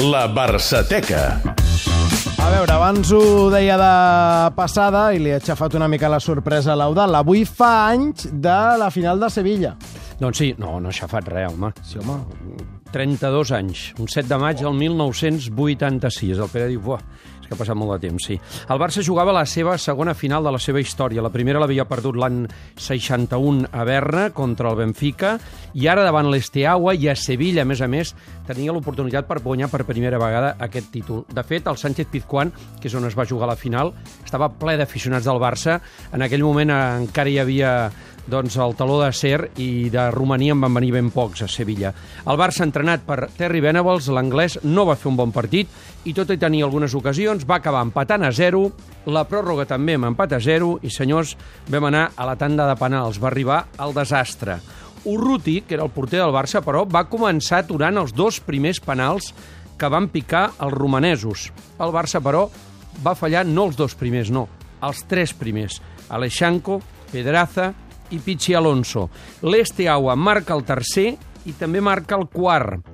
La Barçateca. A veure, abans ho deia de passada i li he aixafat una mica la sorpresa a l'Eudal. Avui fa anys de la final de Sevilla. Doncs sí, no, no ha xafat res, home. Sí, home. 32 anys, un 7 de maig del 1986. El Pere diu, buah, que ha passat molt de temps, sí. El Barça jugava la seva segona final de la seva història. La primera l'havia perdut l'any 61 a Berna contra el Benfica i ara davant l'Esteaua i a Sevilla, a més a més, tenia l'oportunitat per guanyar per primera vegada aquest títol. De fet, el Sánchez Pizjuán, que és on es va jugar la final, estava ple d'aficionats del Barça. En aquell moment encara hi havia doncs, el taló d'acer i de Romania en van venir ben pocs a Sevilla. El Barça, entrenat per Terry Venables, l'anglès, no va fer un bon partit i tot i tenir algunes ocasions va acabar empatant a 0, la pròrroga també amb empat a 0 i, senyors, vam anar a la tanda de penals. Va arribar el desastre. Urruti, que era el porter del Barça, però, va començar aturant els dos primers penals que van picar els romanesos. El Barça, però, va fallar no els dos primers, no, els tres primers. Alexanco, Pedraza i Pichi Alonso. L'Esteaua marca el tercer i també marca el quart.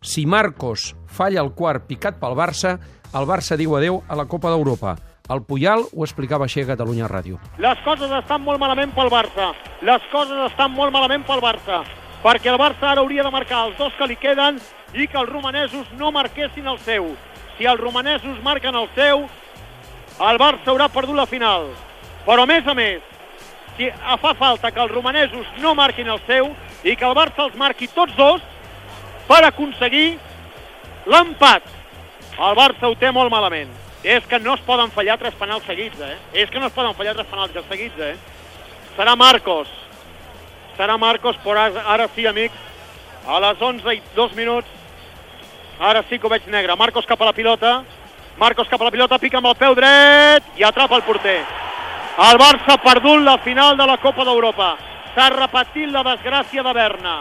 Si Marcos falla el quart picat pel Barça, el Barça diu adeu a la Copa d'Europa. El Puyal ho explicava així a Catalunya Ràdio. Les coses estan molt malament pel Barça. Les coses estan molt malament pel Barça. Perquè el Barça ara hauria de marcar els dos que li queden i que els romanesos no marquessin el seu. Si els romanesos marquen el seu, el Barça haurà perdut la final. Però, a més a més, si fa falta que els romanesos no marquin el seu i que el Barça els marqui tots dos per aconseguir l'empat. El Barça ho té molt malament. És que no es poden fallar tres penals seguits, eh? És que no es poden fallar tres penals seguits, eh? Serà Marcos. Serà Marcos, però ara, sí, amics, a les 11 i 2 minuts, ara sí que ho veig negre. Marcos cap a la pilota, Marcos cap a la pilota, pica amb el peu dret i atrapa el porter. El Barça ha perdut la final de la Copa d'Europa. S'ha repetit la desgràcia de Berna.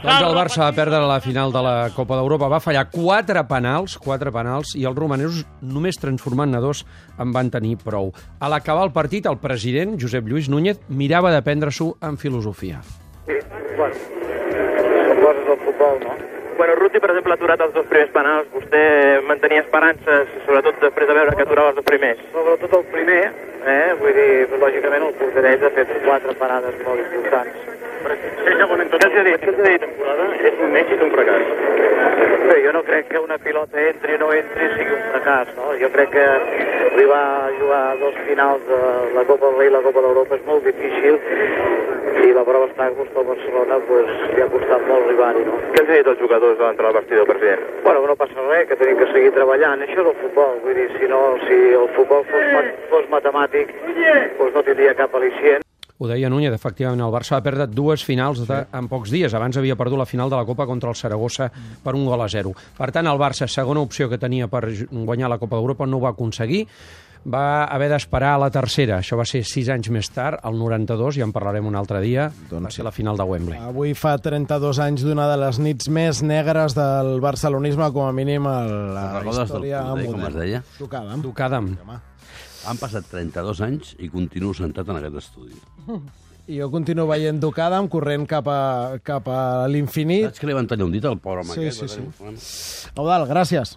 Doncs el Barça va perdre la final de la Copa d'Europa, va fallar quatre penals, quatre penals, i els romanesos, només transformant-ne dos, en van tenir prou. A l'acabar el partit, el president, Josep Lluís Núñez, mirava de prendre-s'ho en filosofia. Sí, bueno, són coses del futbol, no? Bueno, Ruti, per exemple, ha aturat els dos primers penals. Vostè mantenia esperances, sobretot després de veure que aturava els dos primers. Sobretot el primer, eh? Vull dir, lògicament el porter d'ells ha fet quatre parades molt importants. Què els ha dit? Què els ha dit? temporada és un èxit o un fracàs? Bé, jo no crec que una pilota entri o no entri sigui un fracàs, no? Jo crec que arribar a jugar dos finals de la Copa del Rei i la Copa d'Europa és molt difícil i la prova està que el Barcelona pues, li ha costat arribar-hi, no? Què els ha dit els jugadors davant del vestidor, president? Bueno, no passa res, que tenim que seguir treballant. Això és el futbol, vull dir, si, no, si el futbol fos, mat fos matemàtic, doncs no tindria cap al·licient. Ho deia Núñez, efectivament, el Barça va perdre dues finals de, en pocs dies. Abans havia perdut la final de la Copa contra el Saragossa per un gol a zero. Per tant, el Barça, segona opció que tenia per guanyar la Copa d'Europa, no ho va aconseguir. Va haver d'esperar a la tercera. Això va ser sis anys més tard, el 92, ja en parlarem un altre dia. va ser la final de Wembley. Avui fa 32 anys d'una de les nits més negres del barcelonisme, com a mínim a la Recordes del història porter, com es moderna. deia? Tocàvem. Tocàdem. Han passat 32 anys i continuo sentat en aquest estudi. I jo continuo veient Ducadam corrent cap a, cap a l'infinit. Saps que li van tallar un dit al pobre home Sí, aquest? sí, problema. Eudal, gràcies.